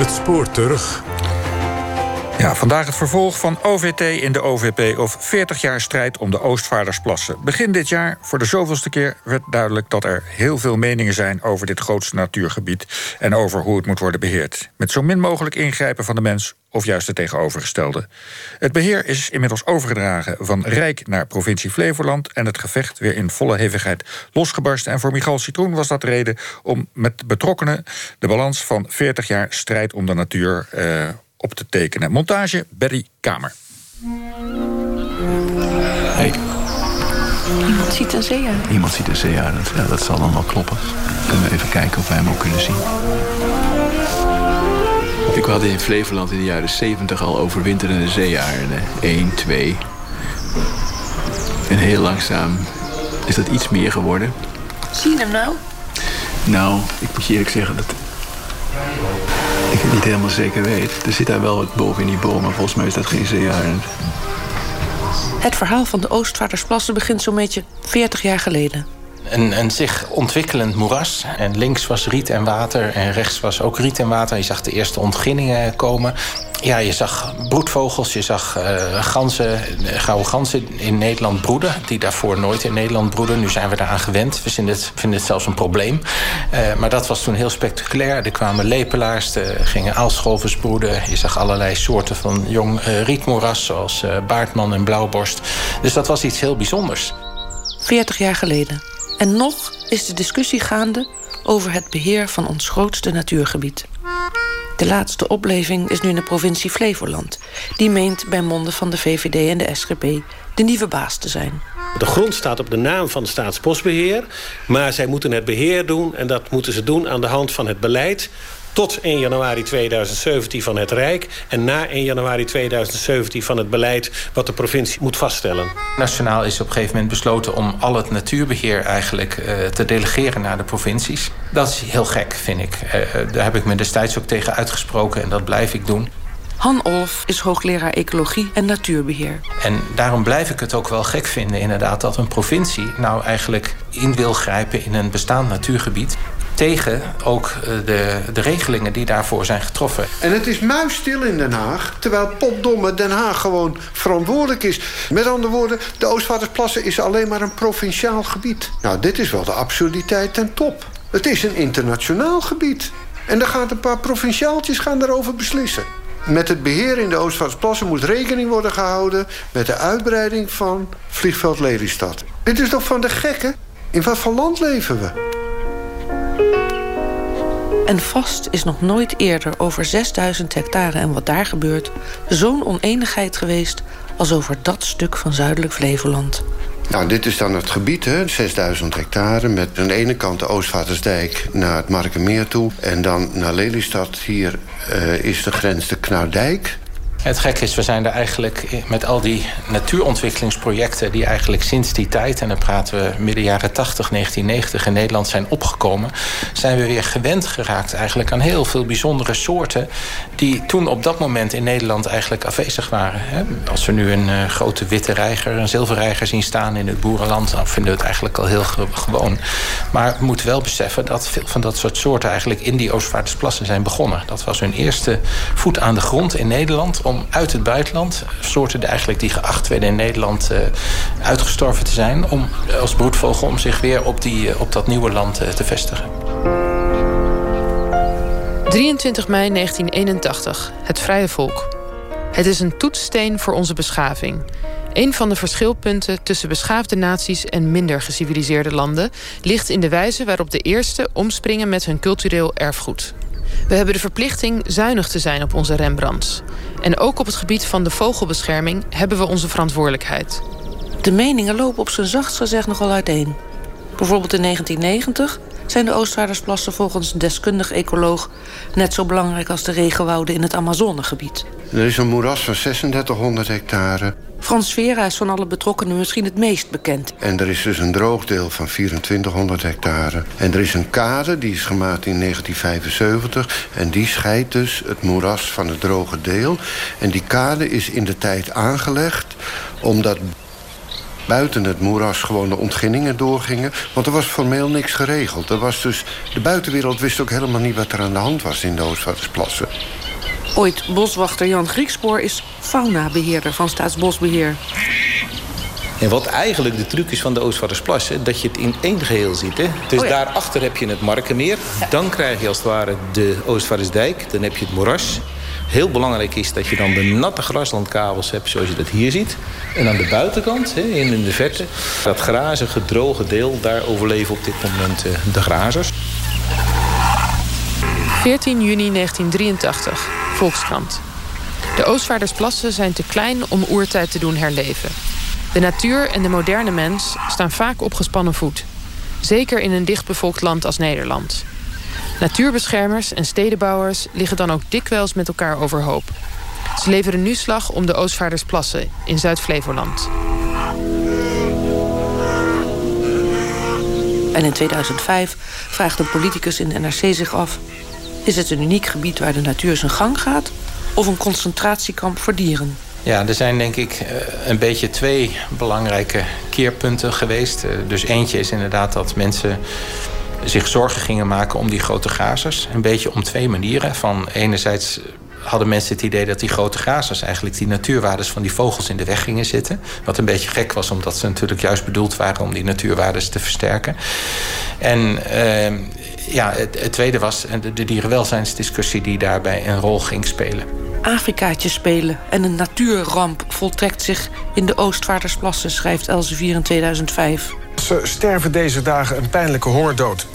Het spoor terug. Ja, vandaag het vervolg van OVT in de OVP of 40 jaar strijd om de Oostvaardersplassen. Begin dit jaar, voor de zoveelste keer, werd duidelijk dat er heel veel meningen zijn over dit grootste natuurgebied en over hoe het moet worden beheerd. Met zo min mogelijk ingrijpen van de mens of juist het tegenovergestelde. Het beheer is inmiddels overgedragen van Rijk naar provincie Flevoland en het gevecht weer in volle hevigheid losgebarsten. En voor Michal Citroen was dat reden om met betrokkenen de balans van 40 jaar strijd om de natuur. Uh, op te tekenen. Montage Berry Kamer. Hey. Iemand ziet een zeearend. Iemand ziet een zeearend. Ja, dat zal dan wel kloppen. Kunnen we even kijken of wij hem ook kunnen zien. Ik had in Flevoland in de jaren 70 al overwinterende zeearenden. 1, 2. En heel langzaam is dat iets meer geworden. Zie je hem nou? Nou, ik moet je eerlijk zeggen dat ik het niet helemaal zeker weet. Er zit daar wel wat boven in die boom, maar volgens mij is dat geen zeearend. Het verhaal van de Oostvaardersplassen begint zo'n beetje 40 jaar geleden. Een, zich ontwikkelend moeras. En links was riet en water en rechts was ook riet en water. Je zag de eerste ontginningen komen. Ja, je zag broedvogels, je zag uh, ganzen, gouden ganzen in Nederland broeden... die daarvoor nooit in Nederland broeden. Nu zijn we daaraan gewend. We vinden het, zelfs een probleem. Uh, maar dat was toen heel spectaculair. Er kwamen lepelaars, er gingen aalscholvers broeden. Je zag allerlei soorten van jong rietmoeras... zoals baardman en blauwborst. Dus dat was iets heel bijzonders. 40 jaar geleden. En nog is de discussie gaande over het beheer van ons grootste natuurgebied. De laatste opleving is nu in de provincie Flevoland. Die meent bij monden van de VVD en de SGP de nieuwe baas te zijn. De grond staat op de naam van Staatsbosbeheer. Maar zij moeten het beheer doen en dat moeten ze doen aan de hand van het beleid tot 1 januari 2017 van het Rijk... en na 1 januari 2017 van het beleid wat de provincie moet vaststellen. Nationaal is op een gegeven moment besloten om al het natuurbeheer eigenlijk uh, te delegeren naar de provincies. Dat is heel gek, vind ik. Uh, daar heb ik me destijds ook tegen uitgesproken en dat blijf ik doen. Han Olf is hoogleraar ecologie en natuurbeheer. En daarom blijf ik het ook wel gek vinden inderdaad... dat een provincie nou eigenlijk in wil grijpen in een bestaand natuurgebied tegen ook eh, de, de regelingen die daarvoor zijn getroffen. En het is muisstil in Den Haag, terwijl popdomme Den Haag gewoon verantwoordelijk is. Met andere woorden, de Oostvaardersplassen is alleen maar een provinciaal gebied. Nou, dit is wel de absurditeit ten top. Het is een internationaal gebied. En dan gaan een paar provinciaaltjes gaan daarover beslissen. Met het beheer in de Oostvaardersplassen moet rekening worden gehouden... met de uitbreiding van vliegveld Lelystad. Dit is toch van de gekken? In wat voor land leven we? En vast is nog nooit eerder over 6000 hectare en wat daar gebeurt... zo'n oneenigheid geweest als over dat stuk van zuidelijk Flevoland. Nou, dit is dan het gebied, hè, 6000 hectare... met aan de ene kant de Oostvaardersdijk naar het Markenmeer toe... en dan naar Lelystad. Hier uh, is de grens de Knaardijk. Het gek is, we zijn er eigenlijk met al die natuurontwikkelingsprojecten... die eigenlijk sinds die tijd, en dan praten we midden jaren 80, 1990... in Nederland zijn opgekomen... zijn we weer gewend geraakt eigenlijk aan heel veel bijzondere soorten... die toen op dat moment in Nederland eigenlijk afwezig waren. Als we nu een uh, grote witte reiger, een zilverreiger zien staan in het boerenland... dan vinden we het eigenlijk al heel gewoon. Maar we moeten wel beseffen dat veel van dat soort soorten... eigenlijk in die Oostvaardersplassen zijn begonnen. Dat was hun eerste voet aan de grond in Nederland om uit het buitenland, soorten eigenlijk die geacht werden in Nederland uh, uitgestorven te zijn, om als broedvogel om zich weer op, die, uh, op dat nieuwe land te vestigen. 23 mei 1981, het Vrije Volk. Het is een toetssteen voor onze beschaving. Een van de verschilpunten tussen beschaafde naties en minder geciviliseerde landen ligt in de wijze waarop de eerste omspringen met hun cultureel erfgoed. We hebben de verplichting zuinig te zijn op onze Rembrandts. En ook op het gebied van de vogelbescherming hebben we onze verantwoordelijkheid. De meningen lopen op zijn zachtst gezegd nogal uiteen. Bijvoorbeeld in 1990 zijn de Oostvaardersplassen volgens deskundig ecoloog net zo belangrijk als de regenwouden in het Amazonegebied. Er is een moeras van 3600 hectare. Frans Vera is van alle betrokkenen misschien het meest bekend. En er is dus een droogdeel van 2400 hectare. En er is een kade, die is gemaakt in 1975. En die scheidt dus het moeras van het droge deel. En die kade is in de tijd aangelegd omdat buiten het moeras gewoon de ontginningen doorgingen. Want er was formeel niks geregeld. Er was dus, de buitenwereld wist ook helemaal niet wat er aan de hand was in de Oostvaardersplassen. Ooit boswachter Jan Griekspoor is faunabeheerder van Staatsbosbeheer. En wat eigenlijk de truc is van de Oostvaardersplassen... dat je het in één geheel ziet. Hè? Dus Oh ja. daarachter heb je het Markenmeer. Dan krijg je als het ware de Oostvaardersdijk. Dan heb je het moeras. Heel belangrijk is dat je dan de natte graslandkabels hebt... zoals je dat hier ziet. En aan de buitenkant, in de verte... dat grazige, droge deel... daar overleven op dit moment eh, de grazers. 14 juni 1983, Volkskrant. De Oostvaardersplassen zijn te klein om oertijd te doen herleven. De natuur en de moderne mens staan vaak op gespannen voet. Zeker in een dichtbevolkt land als Nederland. Natuurbeschermers en stedenbouwers liggen dan ook dikwijls met elkaar overhoop. Ze leveren nu slag om de Oostvaardersplassen in Zuid-Flevoland. En in 2005 vraagt een politicus in de NRC zich af... is het een uniek gebied waar de natuur zijn gang gaat... of een concentratiekamp voor dieren? Ja, er zijn denk ik eh, een beetje twee belangrijke keerpunten geweest. Eh, Dus eentje is inderdaad dat mensen zich zorgen gingen maken om die grote grazers. Een beetje om twee manieren. Van enerzijds hadden mensen het idee dat die grote grazers eigenlijk die natuurwaardes van die vogels in de weg gingen zitten. Wat een beetje gek was, omdat ze natuurlijk juist bedoeld waren om die natuurwaardes te versterken. En eh, ja, het, tweede was de, de dierenwelzijnsdiscussie die daarbij een rol ging spelen. Afrikaatjes spelen en een natuurramp voltrekt zich in de Oostvaardersplassen... schrijft Elsevier in 2005. Sterven deze dagen een pijnlijke hongerdood.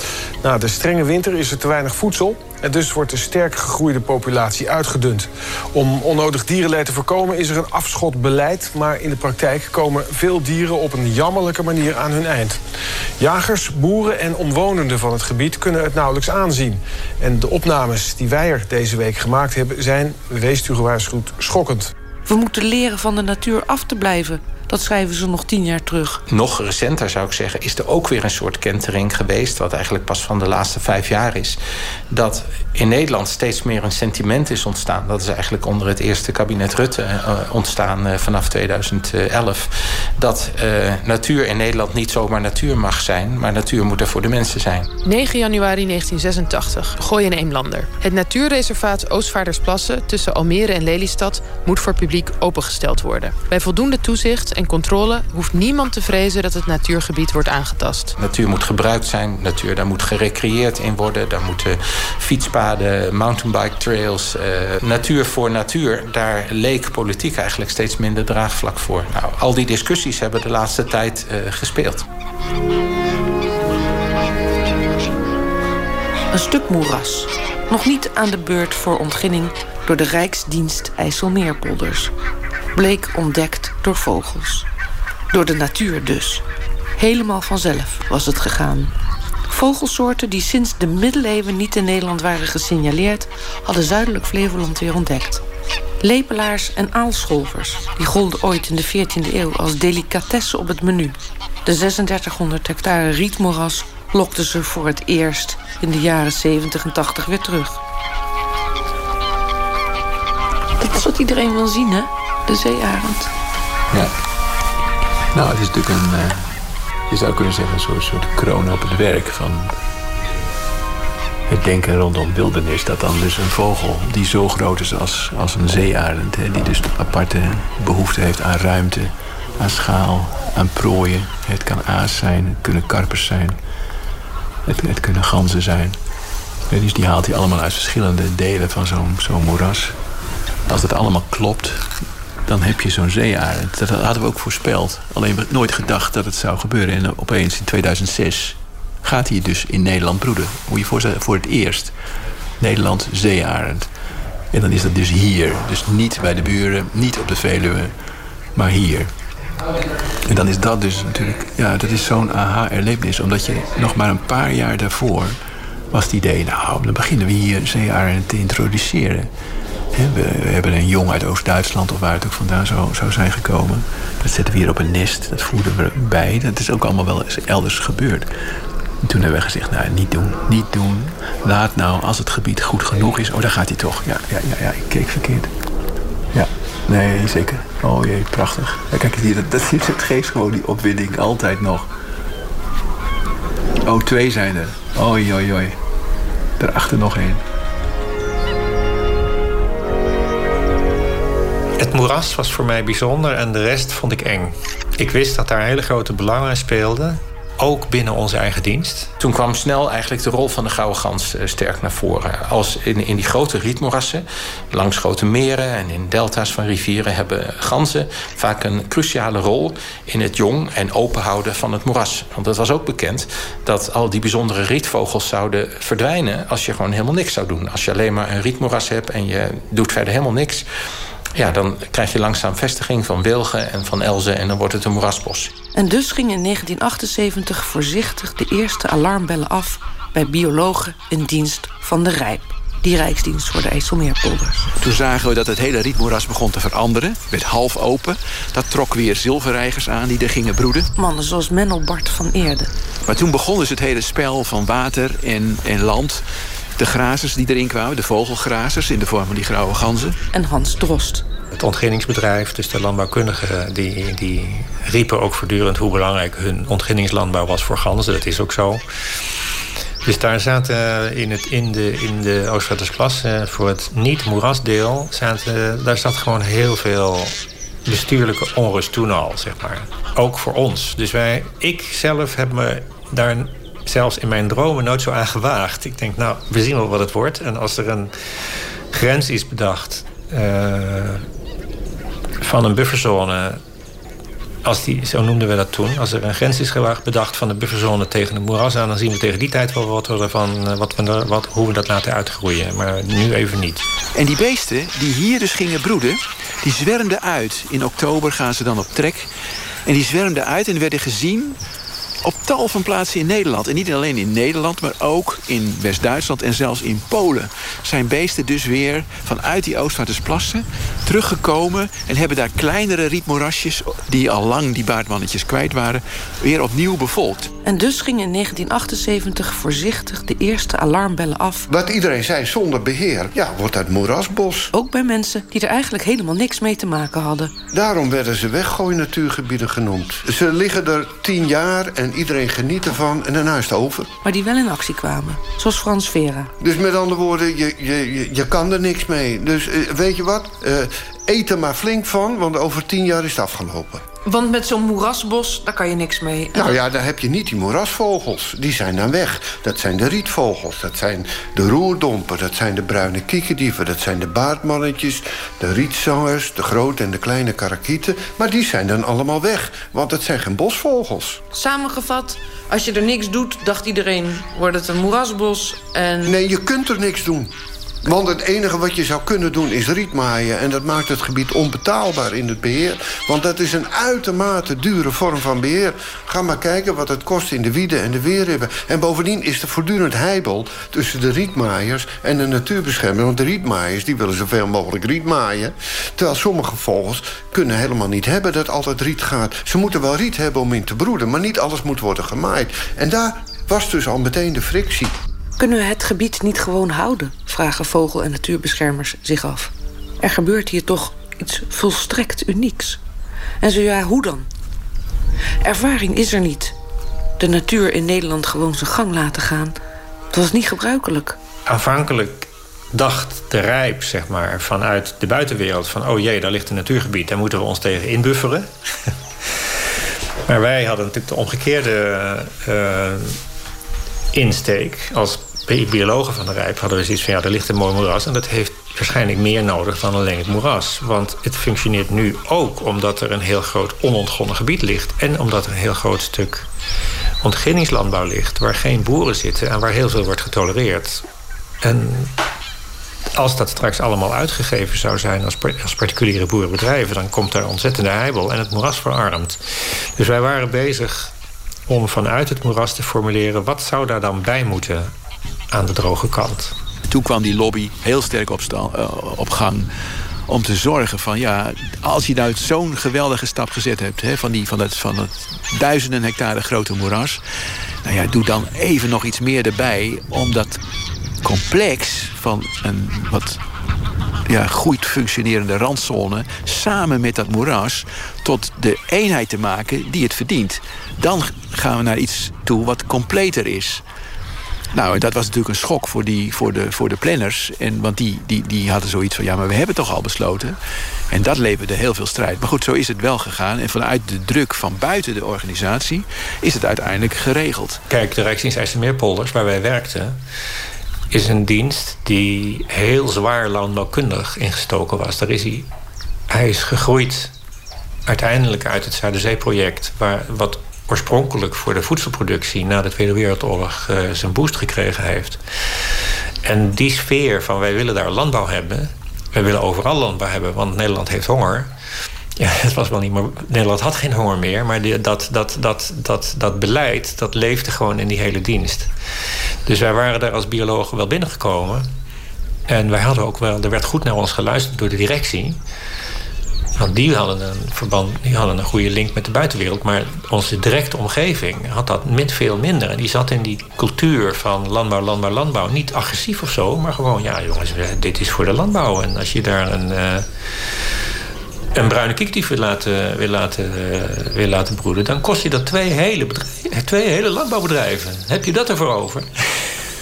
Na de strenge winter is er te weinig voedsel... en dus wordt de sterk gegroeide populatie uitgedund. Om onnodig dierenleed te voorkomen is er een afschotbeleid... maar in de praktijk komen veel dieren op een jammerlijke manier aan hun eind. Jagers, boeren en omwonenden van het gebied kunnen het nauwelijks aanzien. En de opnames die wij er deze week gemaakt hebben... zijn, wees u gewaarschuwd, schokkend. We moeten leren van de natuur af te blijven. Dat schrijven ze nog tien jaar terug. Nog recenter zou ik zeggen, is er ook weer een soort kentering geweest, wat eigenlijk pas van de laatste vijf jaar is. Dat in Nederland steeds meer een sentiment is ontstaan. Dat is eigenlijk onder het eerste kabinet Rutte uh, ontstaan uh, vanaf 2011. Dat uh, natuur in Nederland niet zomaar natuur mag zijn, maar natuur moet er voor de mensen zijn. 9 januari 1986, Gooi en Eemlander. Het natuurreservaat Oostvaardersplassen tussen Almere en Lelystad moet voor publiek opengesteld worden. Bij voldoende toezicht en controle hoeft niemand te vrezen dat het natuurgebied wordt aangetast. Natuur moet gebruikt zijn, natuur, daar moet gerecreëerd in worden, daar moeten fietspaden, mountainbike trails, uh, natuur voor natuur. Daar leek politiek eigenlijk steeds minder draagvlak voor. Nou, al die discussies hebben de laatste tijd uh, gespeeld. Een stuk moeras. Nog niet aan de beurt voor ontginning door de Rijksdienst IJsselmeerpolders. Bleek ontdekt door vogels. Door de natuur dus. Helemaal vanzelf was het gegaan. Vogelsoorten die sinds de middeleeuwen niet in Nederland waren gesignaleerd... hadden zuidelijk Flevoland weer ontdekt. Lepelaars en aalscholvers, die golden ooit in de 14e eeuw als delicatesse op het menu. De 3600 hectare rietmoeras lokten ze voor het eerst in de jaren 70 en 80 weer terug. Dat is wat iedereen wil zien, hè? De zeearend. Ja. Nou, het is natuurlijk een... Uh, je zou kunnen zeggen, een soort, soort kroon op het werk van... Het denken rondom wildernis, dat dan dus een vogel die zo groot is als, als een zeearend... Hè, die dus aparte behoefte heeft aan ruimte, aan schaal, aan prooien. Het kan aas zijn, het kunnen karpers zijn, het, het kunnen ganzen zijn. Dus die haalt hij allemaal uit verschillende delen van zo'n zo'n moeras. Als dat allemaal klopt, dan heb je zo'n zeearend. Dat hadden we ook voorspeld. Alleen we nooit gedacht dat het zou gebeuren. En opeens in 2006 gaat hij dus in Nederland broeden. Moet je voorstellen, voor het eerst. Nederland zeearend. En dan is dat dus hier. Dus niet bij de buren, niet op de Veluwe, maar hier. En dan is dat dus natuurlijk... Ja, dat is zo'n aha-erlevenis. Omdat je nog maar een paar jaar daarvoor... was het idee, nou, dan beginnen we hier zeearend te introduceren. We, hebben een jong uit Oost-Duitsland of waar het ook vandaan zou, zijn gekomen. Dat zetten we hier op een nest, dat voeden we bij. Dat is ook allemaal wel eens elders gebeurd. En toen hebben we gezegd, nou, niet doen, niet doen. Laat nou, als het gebied goed genoeg is... Oh, daar gaat hij toch. Ja, ja, ja, ja ik keek verkeerd. Ja. Nee, zeker. Oh jee, prachtig. Ja, kijk, hier, dat, geeft gewoon die opwinding altijd nog. Oh, twee zijn er. Oei, oei, oei. Daarachter nog één. Het moeras was voor mij bijzonder en de rest vond ik eng. Ik wist dat daar hele grote belangen speelden ook binnen onze eigen dienst. Toen kwam snel eigenlijk de rol van de gouden gans eh, sterk naar voren. Als in, in die grote rietmoerassen, langs grote meren en in delta's van rivieren, hebben ganzen vaak een cruciale rol in het jong en openhouden van het moeras. Want het was ook bekend dat al die bijzondere rietvogels zouden verdwijnen als je gewoon helemaal niks zou doen. Als je alleen maar een rietmoeras hebt en je doet verder helemaal niks ja, dan krijg je langzaam vestiging van wilgen en van elzen en dan wordt het een moerasbos. En dus gingen in 1978 voorzichtig de eerste alarmbellen af bij biologen in dienst van de Rijp. Die Rijksdienst voor de IJsselmeerpolders. Toen zagen we dat het hele rietmoeras begon te veranderen. werd half open. Dat trok weer zilverreigers aan die er gingen broeden. Mannen zoals Menno Bart van Eerde. Maar toen begon dus het hele spel van water en, en land de grazers die erin kwamen, de vogelgrazers in de vorm van die grauwe ganzen. En Hans Drost. Het ontginningsbedrijf, dus de landbouwkundigen, die, die riepen ook voortdurend hoe belangrijk hun ontginningslandbouw was voor ganzen. Dat is ook zo. Dus daar zaten in, het, in de, in de Oostvaardersklas voor het niet-moerasdeel... Zaten, daar zat gewoon heel veel bestuurlijke onrust toen al, zeg maar. Ook voor ons. Dus wij, ik zelf heb me daar zelfs in mijn dromen nooit zo aan gewaagd. Ik denk, nou, we zien wel wat het wordt. En als er een grens is bedacht uh, van een bufferzone... Als die, zo noemden we dat toen. Als er een grens is bedacht van de bufferzone tegen het moeras aan... dan zien we tegen die tijd wel wat ervan, eh, wat we, wat, hoe we dat laten uitgroeien. Maar nu even niet. En die beesten die hier dus gingen broeden... die zwermden uit. In oktober gaan ze dan op trek. En die zwermden uit en werden gezien op tal van plaatsen in Nederland. En niet alleen in Nederland, maar ook in West-Duitsland en zelfs in Polen... zijn beesten dus weer vanuit die Oostvaardersplassen teruggekomen... en hebben daar kleinere rietmoerasjes, die al lang die baardmannetjes kwijt waren... weer opnieuw bevolkt. En dus gingen in 1978 voorzichtig de eerste alarmbellen af. Wat iedereen zei, zonder beheer, ja, wordt het moerasbos. Ook bij mensen die er eigenlijk helemaal niks mee te maken hadden. Daarom werden ze weggooi natuurgebieden genoemd. Ze liggen er tien jaar en iedereen geniet ervan en daarna is het over. Maar die wel in actie kwamen, zoals Frans Vera. Dus met andere woorden, je, je, je, kan er niks mee. Dus uh, weet je wat, uh, eet er maar flink van, want over tien jaar is het afgelopen. Want met zo'n moerasbos, daar kan je niks mee. Nou ja, daar heb je niet die moerasvogels. Die zijn dan weg. Dat zijn de rietvogels, dat zijn de roerdompen... dat zijn de bruine kiekerdieven, dat zijn de baardmannetjes... de rietzangers, de grote en de kleine karakieten. Maar die zijn dan allemaal weg, want het zijn geen bosvogels. Samengevat, als je er niks doet, dacht iedereen... wordt het een moerasbos en... Nee, je kunt er niks doen. Want het enige wat je zou kunnen doen is rietmaaien. En dat maakt het gebied onbetaalbaar in het beheer. Want dat is een uitermate dure vorm van beheer. Ga maar kijken wat het kost in de wieden en de weerribben. En bovendien is er voortdurend heibel tussen de rietmaaiers en de natuurbeschermers. Want de rietmaaiers die willen zoveel mogelijk riet maaien. Terwijl sommige vogels kunnen helemaal niet hebben dat altijd riet gaat. Ze moeten wel riet hebben om in te broeden. Maar niet alles moet worden gemaaid. En daar was dus al meteen de frictie. Kunnen we het gebied niet gewoon houden? Vragen vogel- en natuurbeschermers zich af. Er gebeurt hier toch iets volstrekt unieks. En zo ja, hoe dan? Ervaring is er niet. De natuur in Nederland gewoon zijn gang laten gaan. Dat was niet gebruikelijk. Aanvankelijk dacht de rijp, zeg maar, vanuit de buitenwereld... van, oh jee, daar ligt een natuurgebied, daar moeten we ons tegen inbufferen. maar wij hadden natuurlijk de omgekeerde uh, insteek. Als biologen van de Rijp hadden we zoiets van... ja, er ligt een mooi moeras en dat heeft waarschijnlijk meer nodig dan alleen het moeras. Want het functioneert nu ook omdat er een heel groot onontgonnen gebied ligt... en omdat er een heel groot stuk ontginningslandbouw ligt... waar geen boeren zitten en waar heel veel wordt getolereerd. En als dat straks allemaal uitgegeven zou zijn als, als particuliere boerenbedrijven... dan komt daar ontzettende heibel en het moeras verarmt. Dus wij waren bezig om vanuit het moeras te formuleren... wat zou daar dan bij moeten aan de droge kant. Toen kwam die lobby heel sterk op, uh, op gang om te zorgen van ja, als je nou zo'n geweldige stap gezet hebt... Hè, van, die, van, het, van het duizenden hectare grote moeras... nou ja, doe dan even nog iets meer erbij om dat complex van een wat ja, goed functionerende randzone samen met dat moeras tot de eenheid te maken die het verdient. Dan gaan we naar iets toe wat completer is. Nou, dat was natuurlijk een schok voor, die, voor, de, voor de planners. En, want die, die, die hadden zoiets van, ja, maar we hebben toch al besloten. En dat leverde heel veel strijd. Maar goed, zo is het wel gegaan. En vanuit de druk van buiten de organisatie is het uiteindelijk geregeld. Kijk, de Rijksdienst IJsselmeerpolders, waar wij werkten... is een dienst die heel zwaar landbouwkundig ingestoken was. Daar is hij, hij is gegroeid uiteindelijk uit het Zuiderzeeproject... Waar, wat oorspronkelijk voor de voedselproductie na de Tweede Wereldoorlog uh, zijn boost gekregen heeft. En die sfeer van wij willen daar landbouw hebben, wij willen overal landbouw hebben, want Nederland heeft honger. Ja, het was wel niet meer. Nederland had geen honger meer, maar die, dat, dat, dat, dat, dat beleid dat leefde gewoon in die hele dienst. Dus wij waren daar als biologen wel binnengekomen. En wij hadden ook wel, er werd goed naar ons geluisterd door de directie. Want die hadden een verband, die hadden een goede link met de buitenwereld. Maar onze directe omgeving had dat met veel minder. En die zat in die cultuur van landbouw, landbouw, landbouw. Niet agressief of zo, maar gewoon, ja jongens, dit is voor de landbouw. En als je daar een, uh, een bruine kiekdief wil laten, wil, laten, uh, wil laten broeden... dan kost je dat twee hele, twee hele landbouwbedrijven. Heb je dat ervoor over?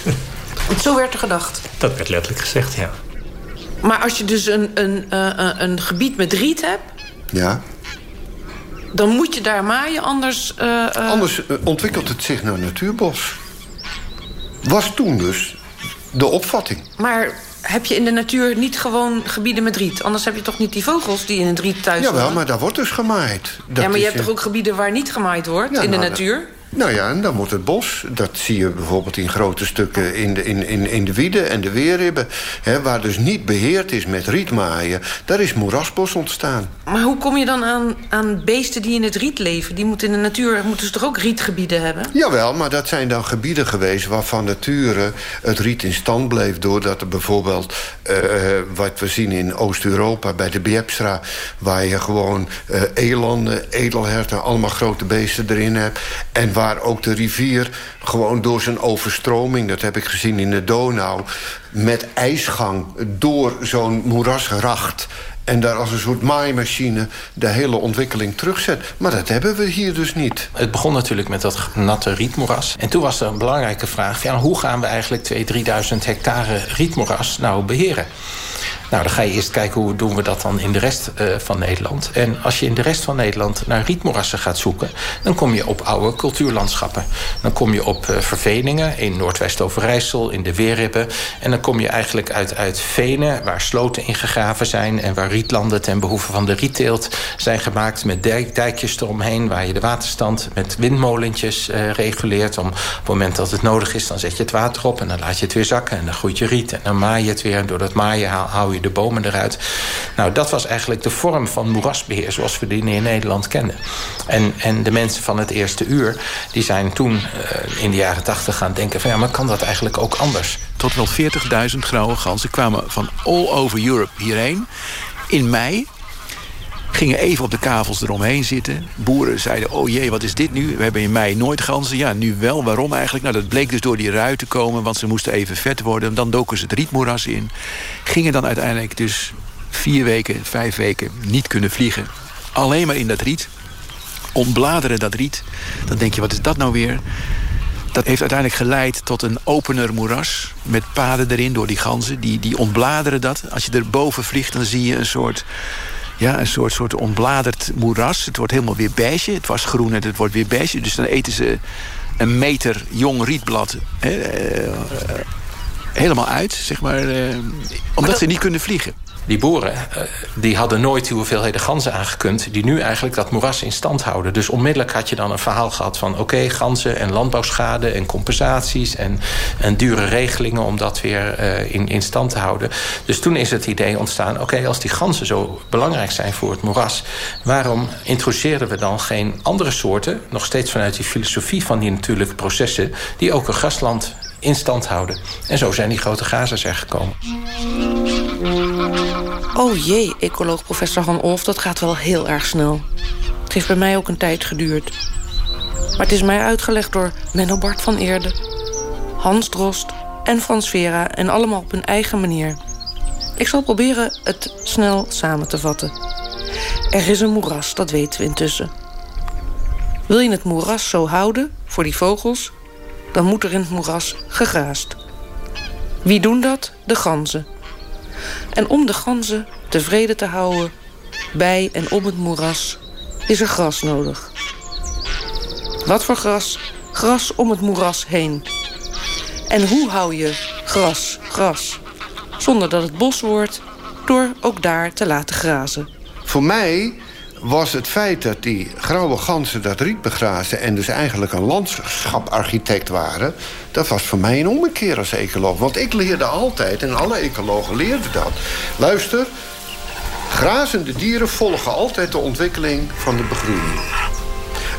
Zo werd er gedacht. Dat werd letterlijk gezegd, ja. Maar als je dus een, een, uh, een gebied met riet hebt... Ja. Dan moet je daar maaien, anders... Uh, anders ontwikkelt het zich naar natuurbos. Was toen dus de opvatting. Maar heb je in de natuur niet gewoon gebieden met riet? Anders heb je toch niet die vogels die in het riet thuis Jawel, maar daar wordt dus gemaaid. Dat ja, maar je hebt toch ook gebieden waar niet gemaaid wordt in de nou, natuur? Nou ja, en dan moet het bos. Dat zie je bijvoorbeeld in grote stukken in de, in, in, in de wieden en de weerribben. Hè, waar dus niet beheerd is met rietmaaien. Daar is moerasbos ontstaan. Maar hoe kom je dan aan, aan beesten die in het riet leven? Die moeten in de natuur moeten ze toch ook rietgebieden hebben? Jawel, maar dat zijn dan gebieden geweest... waarvan nature het riet in stand bleef... doordat er bijvoorbeeld, uh, wat we zien in Oost-Europa... bij de Biepsra, waar je gewoon uh, elanden, edelherten... allemaal grote beesten erin hebt... en waar ook de rivier gewoon door zijn overstroming... dat heb ik gezien in de Donau... met ijsgang door zo'n moerasracht en daar als een soort maaimachine de hele ontwikkeling terugzet. Maar dat hebben we hier dus niet. Het begon natuurlijk met dat natte rietmoeras. En toen was er een belangrijke vraag... Ja, hoe gaan we eigenlijk 2.000, 3.000 hectare rietmoeras nou beheren? Nou, dan ga je eerst kijken hoe doen we dat dan in de rest uh, van Nederland. En als je in de rest van Nederland naar rietmoerassen gaat zoeken... dan kom je op oude cultuurlandschappen. Dan kom je op uh, verveningen in Noordwest-Overijssel, in de Weerribben. En dan kom je eigenlijk uit, uit venen waar sloten ingegraven zijn... en waar rietlanden ten behoeve van de rietteelt zijn gemaakt... met dijk, dijkjes eromheen waar je de waterstand met windmolentjes uh, reguleert. Om, op het moment dat het nodig is, dan zet je het water op... en dan laat je het weer zakken en dan groeit je riet. En dan maai je het weer en door dat maaien hou je de bomen eruit. Nou, dat was eigenlijk de vorm van moerasbeheer zoals we die in Nederland kennen. En, en de mensen van het eerste uur, die zijn toen uh, in de jaren tachtig gaan denken... van ja, maar kan dat eigenlijk ook anders? Tot wel 40.000 grauwe ganzen kwamen van all over Europe hierheen. In mei gingen even op de kavels eromheen zitten. Boeren zeiden, oh jee, wat is dit nu? We hebben in mei nooit ganzen. Ja, nu wel. Waarom eigenlijk? Nou, dat bleek dus door die ruiten komen... want ze moesten even vet worden. Dan doken ze het rietmoeras in. Gingen dan uiteindelijk dus vier weken, vijf weken niet kunnen vliegen. Alleen maar in dat riet. Ontbladeren dat riet. Dan denk je, wat is dat nou weer? Dat heeft uiteindelijk geleid tot een opener moeras... met paden erin door die ganzen. Die, die ontbladeren dat. Als je er boven vliegt, dan zie je een soort ja, een soort, soort ontbladerd moeras. Het wordt helemaal weer beige. Het was groen en het wordt weer beige. Dus dan eten ze een meter jong rietblad hè, uh, helemaal uit, zeg maar. Uh, omdat ze niet kunnen vliegen. Die boeren uh, die hadden nooit die hoeveelheden ganzen aangekund... die nu eigenlijk dat moeras in stand houden. Dus onmiddellijk had je dan een verhaal gehad van... oké, ganzen en landbouwschade en compensaties... En, en dure regelingen om dat weer uh, in, in stand te houden. Dus toen is het idee ontstaan... oké, als die ganzen zo belangrijk zijn voor het moeras... waarom introduceren we dan geen andere soorten... nog steeds vanuit die filosofie van die natuurlijke processen... die ook een grasland in stand houden. En zo zijn die grote gazers er gekomen. Oh jee, ecoloog professor Van Olf, dat gaat wel heel erg snel. Het heeft bij mij ook een tijd geduurd. Maar het is mij uitgelegd door Menno Bart van Eerde... Hans Drost en Frans Vera... en allemaal op hun eigen manier. Ik zal proberen het snel samen te vatten. Er is een moeras, dat weten we intussen. Wil je het moeras zo houden voor die vogels, dan moet er in het moeras gegraast. Wie doen dat? De ganzen. En om de ganzen tevreden te houden, bij en om het moeras, is er gras nodig. Wat voor gras? Gras om het moeras heen. En hoe hou je gras, gras, zonder dat het bos wordt, door ook daar te laten grazen? Voor mij was het feit dat die grauwe ganzen dat riet begrazen... en dus eigenlijk een landschaparchitect waren... dat was voor mij een ommekeer als ecoloog. Want ik leerde altijd, en alle ecologen leerden dat... luister, grazende dieren volgen altijd de ontwikkeling van de begroeiing.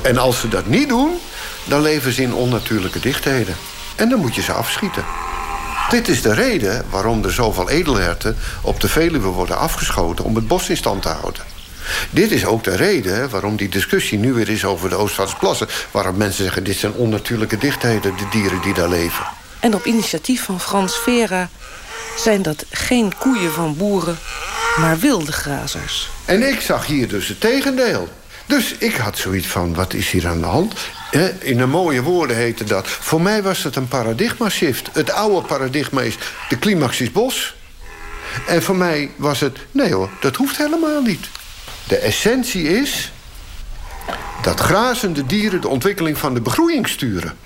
En als ze dat niet doen, dan leven ze in onnatuurlijke dichtheden. En dan moet je ze afschieten. Dit is de reden waarom er zoveel edelherten op de Veluwe worden afgeschoten... om het bos in stand te houden. Dit is ook de reden waarom die discussie nu weer is over de Oostvaardersplassen... waarom mensen zeggen, dit zijn onnatuurlijke dichtheden, de dieren die daar leven. En op initiatief van Frans Vera zijn dat geen koeien van boeren, maar wilde grazers. En ik zag hier dus het tegendeel. Dus ik had zoiets van, wat is hier aan de hand? In een mooie woorden heette dat. Voor mij was het een paradigma-shift. Het oude paradigma is, de climax is bos. En voor mij was het, nee hoor, dat hoeft helemaal niet. De essentie is dat grazende dieren de ontwikkeling van de begroeiing sturen.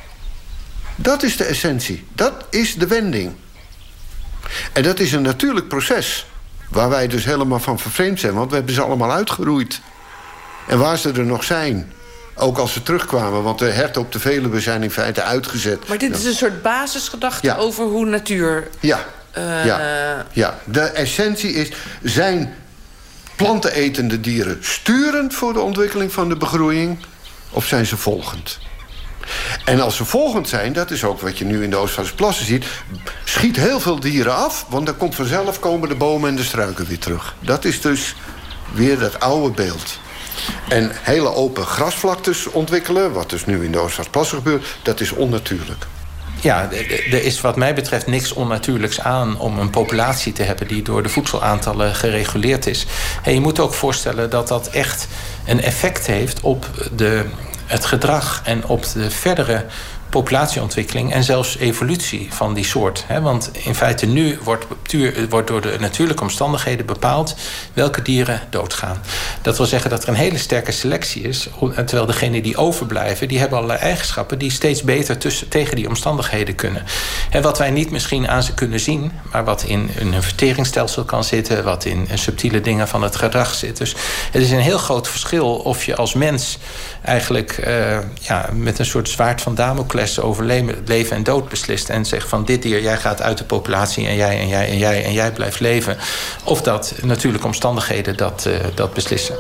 Dat is de essentie. Dat is de wending. En dat is een natuurlijk proces. Waar wij dus helemaal van vervreemd zijn. Want we hebben ze allemaal uitgeroeid. En waar ze er nog zijn. Ook als ze terugkwamen. Want de herten op de Veluwe zijn in feite uitgezet. Maar dit is een soort basisgedachte over hoe natuur... Ja. Uh... ja. ja. De essentie is... zijn plantenetende dieren sturend voor de ontwikkeling van de begroeiing... of zijn ze volgend? En als ze volgend zijn, dat is ook wat je nu in de Oostvaardersplassen ziet... schiet heel veel dieren af, want dan komt vanzelf komen de bomen en de struiken weer terug. Dat is dus weer dat oude beeld. En hele open grasvlaktes ontwikkelen, wat dus nu in de Oostvaardersplassen gebeurt... dat is onnatuurlijk. Ja, er is wat mij betreft niks onnatuurlijks aan om een populatie te hebben die door de voedselaantallen gereguleerd is. En je moet ook voorstellen dat dat echt een effect heeft op de, het gedrag en op de verdere populatieontwikkeling en zelfs evolutie van die soort. Want in feite nu wordt, wordt door de natuurlijke omstandigheden bepaald welke dieren doodgaan. Dat wil zeggen dat er een hele sterke selectie is, terwijl degenen die overblijven, die hebben allerlei eigenschappen die steeds beter tegen die omstandigheden kunnen. En wat wij niet misschien aan ze kunnen zien, maar wat in, een verteringsstelsel kan zitten, wat in subtiele dingen van het gedrag zit. Dus het is een heel groot verschil of je als mens eigenlijk uh, ja, met een soort zwaard van Damocles over leven en dood beslist. En zegt van dit dier, jij gaat uit de populatie en jij en jij en jij en jij blijft leven. Of dat natuurlijke omstandigheden dat, uh, dat beslissen.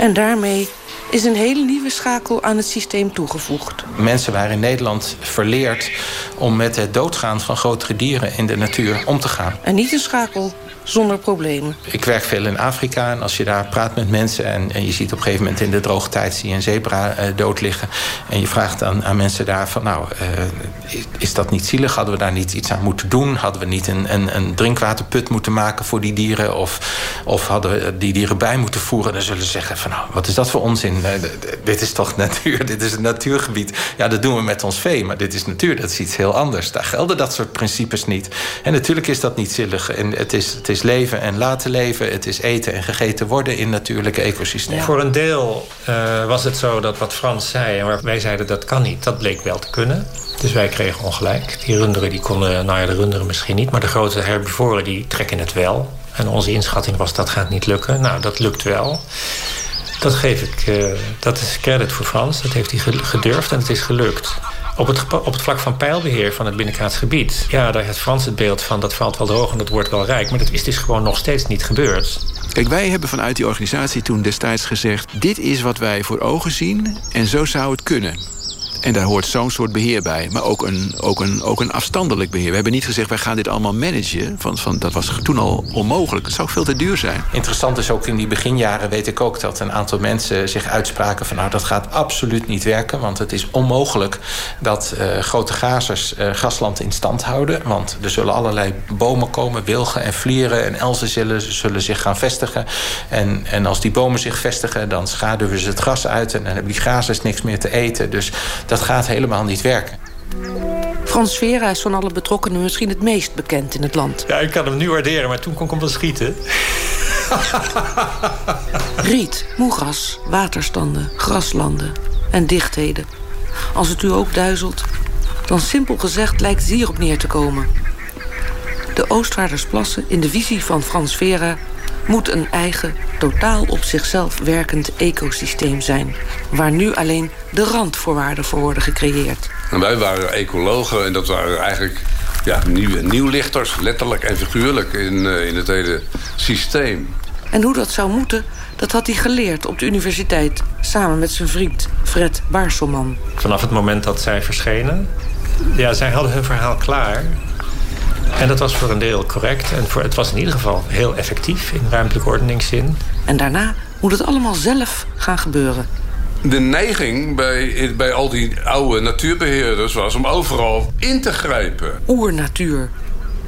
En daarmee is een hele nieuwe schakel aan het systeem toegevoegd. Mensen waren in Nederland verleerd om met het doodgaan van grotere dieren in de natuur om te gaan. En niet een schakel zonder problemen. Ik werk veel in Afrika en als je daar praat met mensen... en, en je ziet op een gegeven moment in de droge tijd zie je een zebra uh, dood liggen... en je vraagt aan, aan mensen daar van... nou, uh, is, is, dat niet zielig? Hadden we daar niet iets aan moeten doen? Hadden we niet een, een, een drinkwaterput moeten maken voor die dieren? Of, of hadden we die dieren bij moeten voeren? Dan zullen ze zeggen van nou, wat is dat voor onzin? Dit is toch natuur? Dit is een natuurgebied. Ja, dat doen we met ons vee, maar dit is natuur. Dat is iets heel anders. Daar gelden dat soort principes niet. En natuurlijk is dat niet zielig. En het is, het is leven en laten leven. Het is eten en gegeten worden in natuurlijke ecosystemen. Voor een deel uh, was het zo dat wat Frans zei... en wij zeiden dat kan niet, dat bleek wel te kunnen. Dus wij kregen ongelijk. Die runderen die konden, nou ja, de runderen misschien niet... maar de grote herbivoren die trekken het wel. En onze inschatting was dat gaat niet lukken. Nou, dat lukt wel. Dat geef ik, uh, dat is credit voor Frans. Dat heeft hij gedurfd en het is gelukt. Op het, op het vlak van pijlbeheer van het binnenkaats gebied... ja, daar heeft Frans het beeld van dat valt wel droog en dat wordt wel rijk. Maar dat is dus gewoon nog steeds niet gebeurd. Kijk, wij hebben vanuit die organisatie toen destijds gezegd... dit is wat wij voor ogen zien en zo zou het kunnen. En daar hoort zo'n soort beheer bij. Maar ook een, ook, een, ook een afstandelijk beheer. We hebben niet gezegd, wij gaan dit allemaal managen. Van, van, dat was toen al onmogelijk. Het zou veel te duur zijn. Interessant is ook in die beginjaren weet ik ook... dat een aantal mensen zich uitspraken van... nou, dat gaat absoluut niet werken. Want het is onmogelijk dat uh, grote gazers uh, grasland in stand houden. Want er zullen allerlei bomen komen, wilgen en vlieren... en elzen zullen, zullen zich gaan vestigen. En, en als die bomen zich vestigen, dan schaduwen ze het gras uit... en dan hebben die gazers niks meer te eten. Dus dat gaat helemaal niet werken. Frans Vera is van alle betrokkenen misschien het meest bekend in het land. Ja, ik kan hem nu waarderen, maar toen kon ik hem wel schieten. Riet, moeras, waterstanden, graslanden en dichtheden. Als het u ook duizelt, dan simpel gezegd lijkt het hierop neer te komen. De Oostvaardersplassen in de visie van Frans Vera moet een eigen, totaal op zichzelf werkend ecosysteem zijn... waar nu alleen de randvoorwaarden voor worden gecreëerd. En wij waren ecologen en dat waren eigenlijk ja, nieuw, nieuwlichters... letterlijk en figuurlijk in, uh, in het hele systeem. En hoe dat zou moeten, dat had hij geleerd op de universiteit... samen met zijn vriend Fred Baarselman. Vanaf het moment dat zij verschenen... ja, zij hadden hun verhaal klaar... En dat was voor een deel correct. En voor, het was in ieder geval heel effectief in ruimtelijke ordeningszin. En daarna moet het allemaal zelf gaan gebeuren. De neiging bij, bij al die oude natuurbeheerders was om overal in te grijpen. Oernatuur,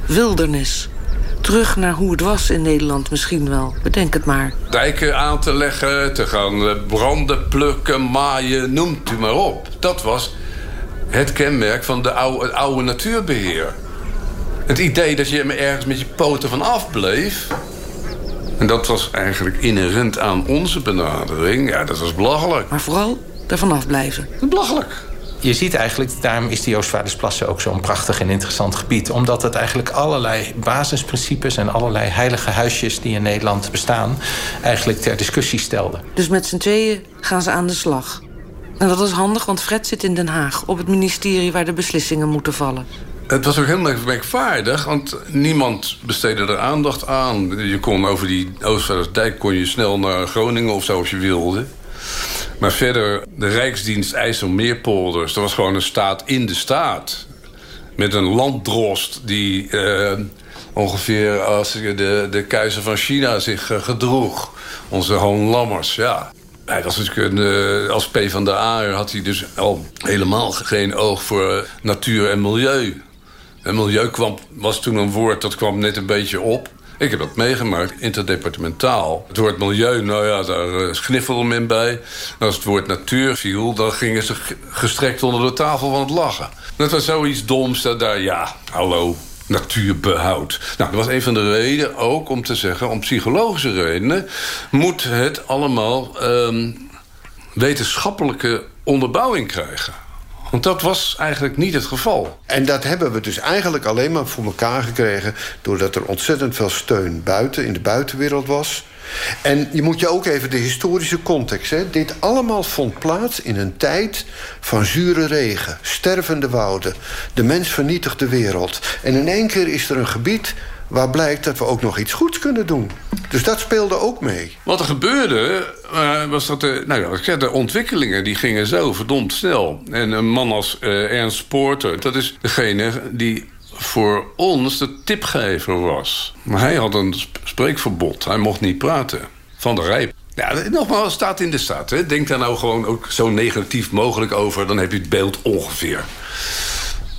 wildernis, terug naar hoe het was in Nederland misschien wel. Bedenk het maar. Dijken aan te leggen, te gaan branden, plukken, maaien, noemt u maar op. Dat was het kenmerk van de oude, het oude natuurbeheer. Het idee dat je ergens met je poten van afbleef... en dat was eigenlijk inherent aan onze benadering... ja, dat was belachelijk. Maar vooral ervan afblijven. Belachelijk. Je ziet eigenlijk, daarom is die Oostvaardersplassen ook zo'n prachtig en interessant gebied. Omdat het eigenlijk allerlei basisprincipes en allerlei heilige huisjes die in Nederland bestaan, eigenlijk ter discussie stelde. Dus met z'n tweeën gaan ze aan de slag. En dat is handig, want Fred zit in Den Haag, op het ministerie waar de beslissingen moeten vallen. Het was ook heel merkwaardig, want niemand besteedde er aandacht aan. Je kon over die Oostvaardersdijk kon je snel naar Groningen of zo als je wilde. Maar verder, de Rijksdienst IJsselmeerpolders... dat was gewoon een staat in de staat. Met een landdrost die uh, ongeveer als de, de keizer van China zich uh, gedroeg. Onze Hoon Lammers, ja. Hij was natuurlijk een, uh, als P van de A had hij dus al helemaal geen oog voor natuur en milieu. En milieu was toen een woord dat kwam net een beetje op. Ik heb dat meegemaakt, interdepartementaal. Het woord milieu, nou ja, daar uh, schniffelde men bij. En als het woord natuur viel, dan gingen ze gestrekt onder de tafel van het lachen. Dat was zoiets doms, dat daar, ja, hallo, natuurbehoud. Nou, dat was een van de redenen ook om te zeggen... om psychologische redenen moet het allemaal um, wetenschappelijke onderbouwing krijgen. Want dat was eigenlijk niet het geval. En dat hebben we dus eigenlijk alleen maar voor elkaar gekregen... doordat er ontzettend veel steun buiten, in de buitenwereld was... En je moet je ook even de historische context... Hè? dit allemaal vond plaats in een tijd van zure regen... stervende wouden, de mens vernietigt de wereld. En in één keer is er een gebied waar blijkt dat we ook nog iets goeds kunnen doen. Dus dat speelde ook mee. Wat er gebeurde, uh, was dat de, nou ja, de ontwikkelingen die gingen zo verdomd snel. En een man als uh, Ernst Poorter, dat is degene die voor ons de tipgever was. Maar hij had een spreekverbod. Hij mocht niet praten. Van de Rijp. Ja, nogmaals, staat in de staat. Hè. Denk daar nou gewoon ook zo negatief mogelijk over. Dan heb je het beeld ongeveer.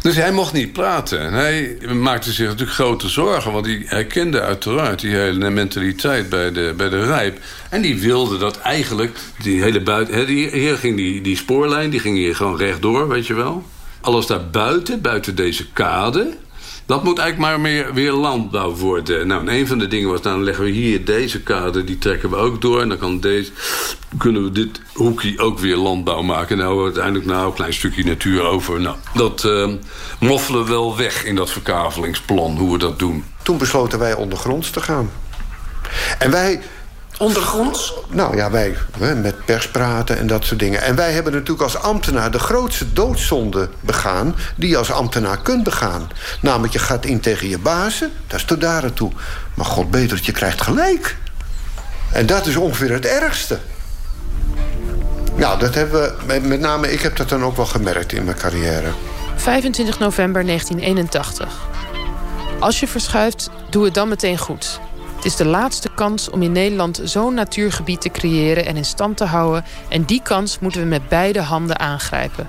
Dus hij mocht niet praten. En hij maakte zich natuurlijk grote zorgen... want hij herkende uiteraard die hele mentaliteit bij de, bij de Rijp. En die wilde dat eigenlijk... die hele buiten... hier ging die, die spoorlijn, die ging hier gewoon rechtdoor, weet je wel. Alles daar buiten, buiten deze kade... Dat moet eigenlijk maar meer weer landbouw worden. Nou, een van de dingen was, nou, dan leggen we hier deze kade, die trekken we ook door. En dan kan deze, kunnen we dit hoekje ook weer landbouw maken. Nou, uiteindelijk nou een klein stukje natuur over. Nou, dat uh, moffelen wel weg in dat verkavelingsplan, hoe we dat doen. Toen besloten wij ondergronds te gaan. En wij Ondergronds? Nou ja, wij met pers praten en dat soort dingen. En wij hebben natuurlijk als ambtenaar de grootste doodzonde begaan... die je als ambtenaar kunt begaan. Namelijk, je gaat in tegen je bazen, dat is tot daar toe. Maar god beter, je krijgt gelijk. En dat is ongeveer het ergste. Nou, dat hebben we, met name ik heb dat dan ook wel gemerkt in mijn carrière. 25 november 1981. Als je verschuift, doe het dan meteen goed. Het is de laatste kans om in Nederland zo'n natuurgebied te creëren en in stand te houden. En die kans moeten we met beide handen aangrijpen.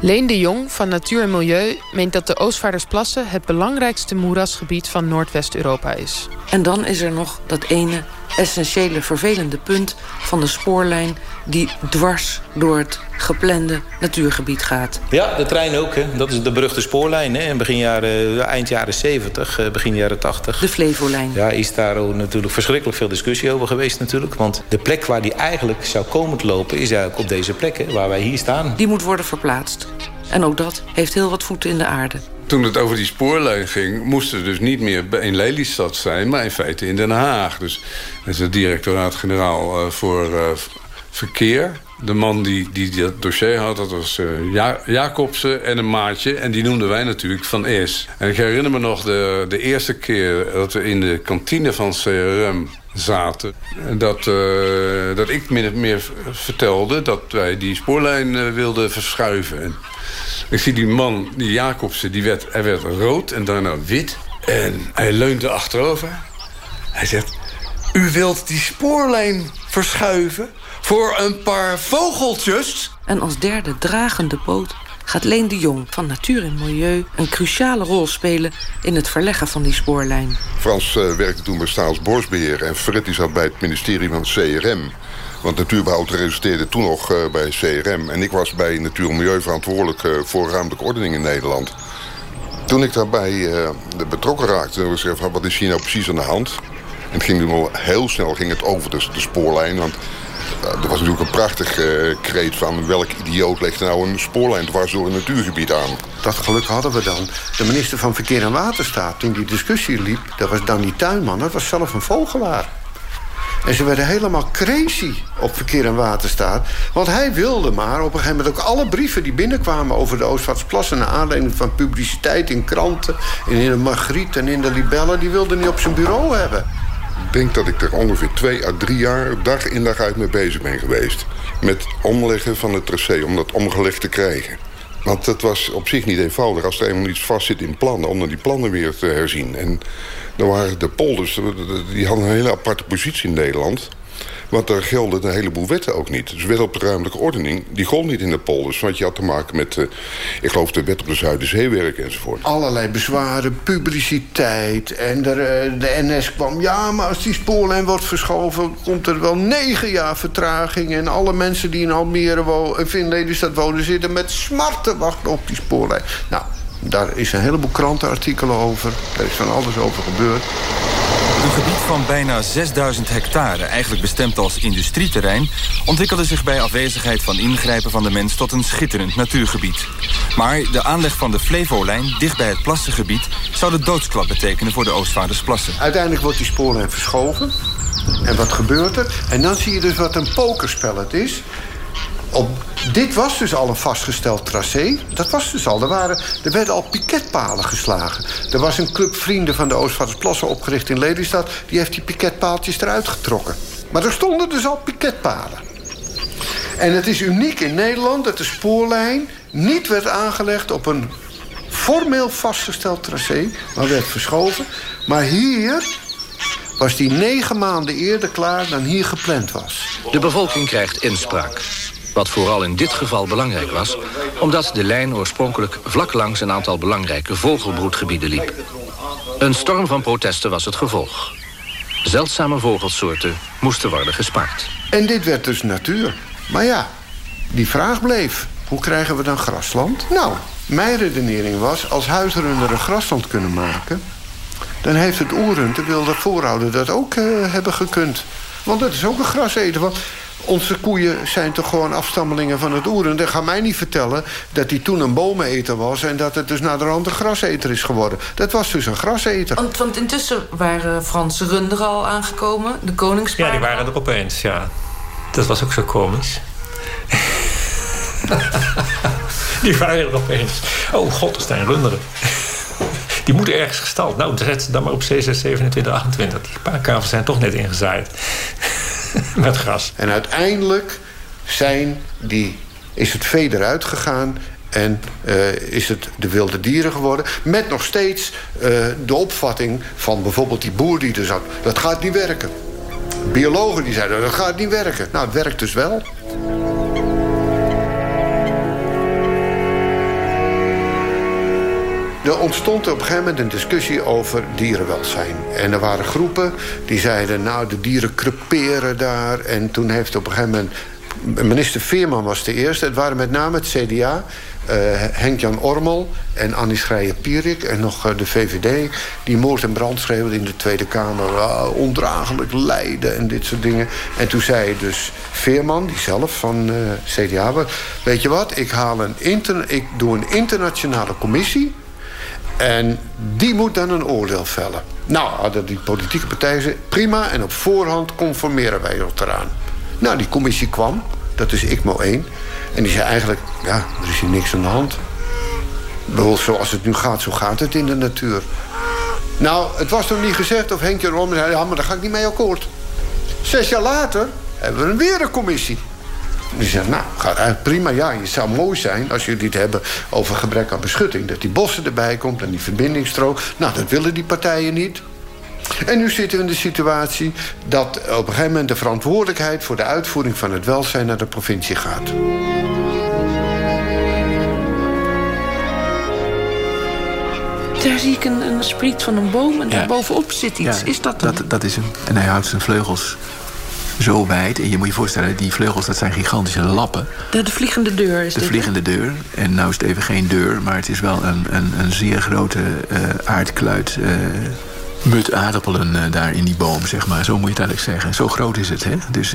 Leen de Jong van Natuur en Milieu meent dat de Oostvaardersplassen het belangrijkste moerasgebied van Noordwest-Europa is. En dan is er nog dat ene essentiële vervelende punt van de spoorlijn die dwars door het geplande natuurgebied gaat. Ja, de trein ook. Hè. Dat is de beruchte spoorlijn. Hè. In begin jaren, eind jaren 70, eh, begin jaren 80. De Flevolijn. Ja, is daar natuurlijk verschrikkelijk veel discussie over geweest natuurlijk. Want de plek waar die eigenlijk zou komen te lopen... is eigenlijk op deze plek, hè, waar wij hier staan. Die moet worden verplaatst. En ook dat heeft heel wat voeten in de aarde. Toen het over die spoorlijn ging, moesten we dus niet meer in Lelystad zijn, maar in feite in Den Haag. Dus dat is het directoraat-generaal uh, voor uh, verkeer. De man die, die dat dossier had, dat was uh, ja Jacobsen en een maatje. En die noemden wij natuurlijk Van Es. En ik herinner me nog de, de eerste keer dat we in de kantine van CRM zaten. Dat, dat ik min of meer vertelde dat wij die spoorlijn wilden verschuiven. Ik zie die man, die Jacobsen, die werd, hij werd rood en daarna wit. En hij leunde achterover. Hij zegt, u wilt die spoorlijn verschuiven voor een paar vogeltjes? En als derde dragende poot gaat Leen de Jong van Natuur en Milieu... een cruciale rol spelen in het verleggen van die spoorlijn. Frans uh, werkte toen bij Staatsbosbeheer... en Fred zat bij het ministerie van CRM... Want natuurbehoud resulteerde toen nog uh, bij CRM. En ik was bij Natuur en Milieu verantwoordelijk uh, voor ruimtelijke ordening in Nederland. Toen ik daarbij uh, betrokken raakte, ik zei van wat is hier nou precies aan de hand? En het ging toen heel snel ging het over de, de spoorlijn. Want er was natuurlijk een prachtig kreet van welk idioot legt nou een spoorlijn dwars door een natuurgebied aan. Dat geluk hadden we dan. De minister van Verkeer en Waterstaat, toen die discussie liep, dat was Danny Tuinman, dat was zelf een vogelaar. En ze werden helemaal crazy op verkeer en waterstaat. Want hij wilde maar op een gegeven moment ook alle brieven die binnenkwamen... over de Oostvaartsplassen naar aanleiding van publiciteit in kranten... en in de Margriet en in de Libellen... die wilde niet op zijn bureau hebben. Ik denk dat ik er ongeveer twee à drie jaar dag in dag uit mee bezig ben geweest. Met omleggen van het tracé, om dat omgelegd te krijgen. Want dat was op zich niet eenvoudig als er eenmaal iets vastzit in plannen... om dan die plannen weer te herzien. En dan waren de polders, die hadden een hele aparte positie in Nederland. Want daar gelden een heleboel wetten ook niet. Dus wet op de ruimtelijke ordening, die gold niet in de polders. Want je had te maken met, uh, ik geloof, de wet op de Zuiderzeewerken enzovoort. Allerlei bezwaren, publiciteit. En de, de NS kwam, ja, maar als die spoorlijn wordt verschoven... komt er wel negen jaar vertraging. En alle mensen die in Almere wonen, in Lelystad wonen... zitten met smart te wachten op die spoorlijn. Nou, daar is een heleboel krantenartikelen over. Er is van alles over gebeurd. Een gebied van bijna 6000 hectare, eigenlijk bestemd als industrieterrein... ontwikkelde zich bij afwezigheid van ingrijpen van de mens tot een schitterend natuurgebied. Maar de aanleg van de Flevolijn dicht bij het plassengebied... zou de doodsklap betekenen voor de Oostvaardersplassen. Uiteindelijk wordt die spoorlijn verschoven. En wat gebeurt er? En dan zie je dus wat een pokerspel het is. Op, dit was dus al een vastgesteld tracé. Dat was dus al. Er, waren, er werden al piketpalen geslagen. Er was een club vrienden van de Oostvaardersplassen opgericht in Lelystad. Die heeft die piketpaaltjes eruit getrokken. Maar er stonden dus al piketpalen. En het is uniek in Nederland dat de spoorlijn niet werd aangelegd op een formeel vastgesteld tracé, maar werd verschoven. Maar hier was die negen maanden eerder klaar dan hier gepland was. De bevolking krijgt inspraak. Wat vooral in dit geval belangrijk was... omdat de lijn oorspronkelijk vlak langs een aantal belangrijke vogelbroedgebieden liep. Een storm van protesten was het gevolg. Zeldzame vogelsoorten moesten worden gespaard. En dit werd dus natuur. Maar ja, die vraag bleef. Hoe krijgen we dan grasland? Nou, mijn redenering was... als huisrunder een grasland kunnen maken... dan heeft het oerend, de wilde voorouder, dat ook uh, hebben gekund. Want dat is ook een graseter. Want onze koeien zijn toch gewoon afstammelingen van het oeren. Dan ga mij niet vertellen dat hij toen een bomeneter was... en dat het dus naderhand een graseter is geworden. Dat was dus een graseter. Want, want intussen waren Franse runderen al aangekomen, de koningspaarden. Ja, die waren er opeens, ja. Dat was ook zo komisch. die waren er opeens. Oh god, er zijn runderen. Die moeten ergens gestald. Nou, zet ze dan maar op C6, 27, 28. Die paarkavels zijn toch net ingezaaid. met gras. En uiteindelijk zijn die, is het vee eruit gegaan en uh, is het de wilde dieren geworden. Met nog steeds uh, de opvatting van bijvoorbeeld die boer die er zat. Dat gaat niet werken. Biologen die zeiden dat gaat niet werken. Nou, het werkt dus wel. Er ontstond op een gegeven moment een discussie over dierenwelzijn. En er waren groepen die zeiden, nou, de dieren creperen daar. En toen heeft op een gegeven moment... Minister Veerman was de eerste. Het waren met name het CDA, uh, Henk-Jan Ormel en Annie Schreier-Pierik... en nog uh, de VVD, die moord en brand schreeuwden in de Tweede Kamer. Uh, ondraaglijk lijden en dit soort dingen. En toen zei dus Veerman, die zelf van CDA was... weet je wat, ik, haal een ik doe een internationale commissie... En die moet dan een oordeel vellen. Nou, hadden die politieke partijen prima, en op voorhand conformeren wij ons eraan. Nou, die commissie kwam, dat is ICMO 1... en die zei eigenlijk, ja, er is hier niks aan de hand. Bedoel, zoals het nu gaat, zo gaat het in de natuur. Nou, het was nog niet gezegd of Henk Rom zei... ja, maar daar ga ik niet mee akkoord. Zes jaar later hebben we weer een commissie. Die zegt, nou, gaat uit prima. Ja, het zou mooi zijn als jullie het hebben over gebrek aan beschutting. Dat die bossen erbij komt en die verbindingsstrook. Nou, dat willen die partijen niet. En nu zitten we in de situatie dat op een gegeven moment de verantwoordelijkheid voor de uitvoering van het welzijn naar de provincie gaat. Daar zie ik een, een spriet van een boom en ja. daar bovenop zit iets. Ja, is dat dat, dat is hem. En hij houdt zijn vleugels zo wijd. En je moet je voorstellen, die vleugels dat zijn gigantische lappen. De, de vliegende deur is De dit, vliegende deur. En nou is het even geen deur, maar het is wel een, een, een zeer grote uh, aardkluit... Uh, mut aardappelen uh, daar in die boom, zeg maar. Zo moet je het eigenlijk zeggen. Zo groot is het, hè? Dus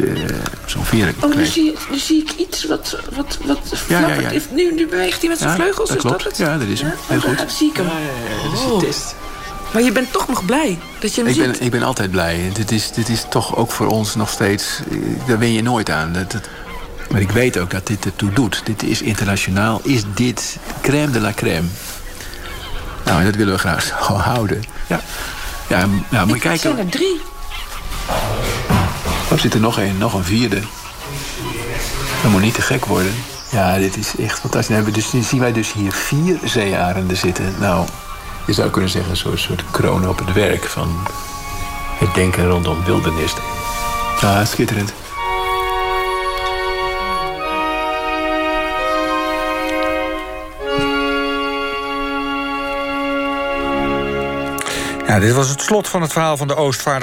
zo'n vier... Oh, nu zie, nu zie ik iets wat, wat, wat ja, ja, ja. Nu, nu beweegt hij met zijn vleugels, dat is klopt. dat het? Ja, dat is hem. Heel goed. Ja, zie ik hem. dat is een test. Maar je bent toch nog blij dat je hem ik ziet? Ben, ik ben altijd blij. Dit is, dit is toch ook voor ons nog steeds... Daar win je nooit aan. Dat, dat, maar ik weet ook dat dit ertoe doet. Dit is internationaal. Is dit crème de la crème? Nou, en dat willen we graag zo houden. Ja, ja nou, moet je kijken. zijn er drie. Er zit er nog een, nog een vierde. Dat moet niet te gek worden. Ja, dit is echt fantastisch. Dan, dus, dan zien wij dus hier vier zeearenden zitten. Nou, je zou kunnen zeggen, een soort, soort kroon op het werk van het denken rondom wildernis. Ah, schitterend. Ja, dit was het slot van het verhaal van de Oostvaarder.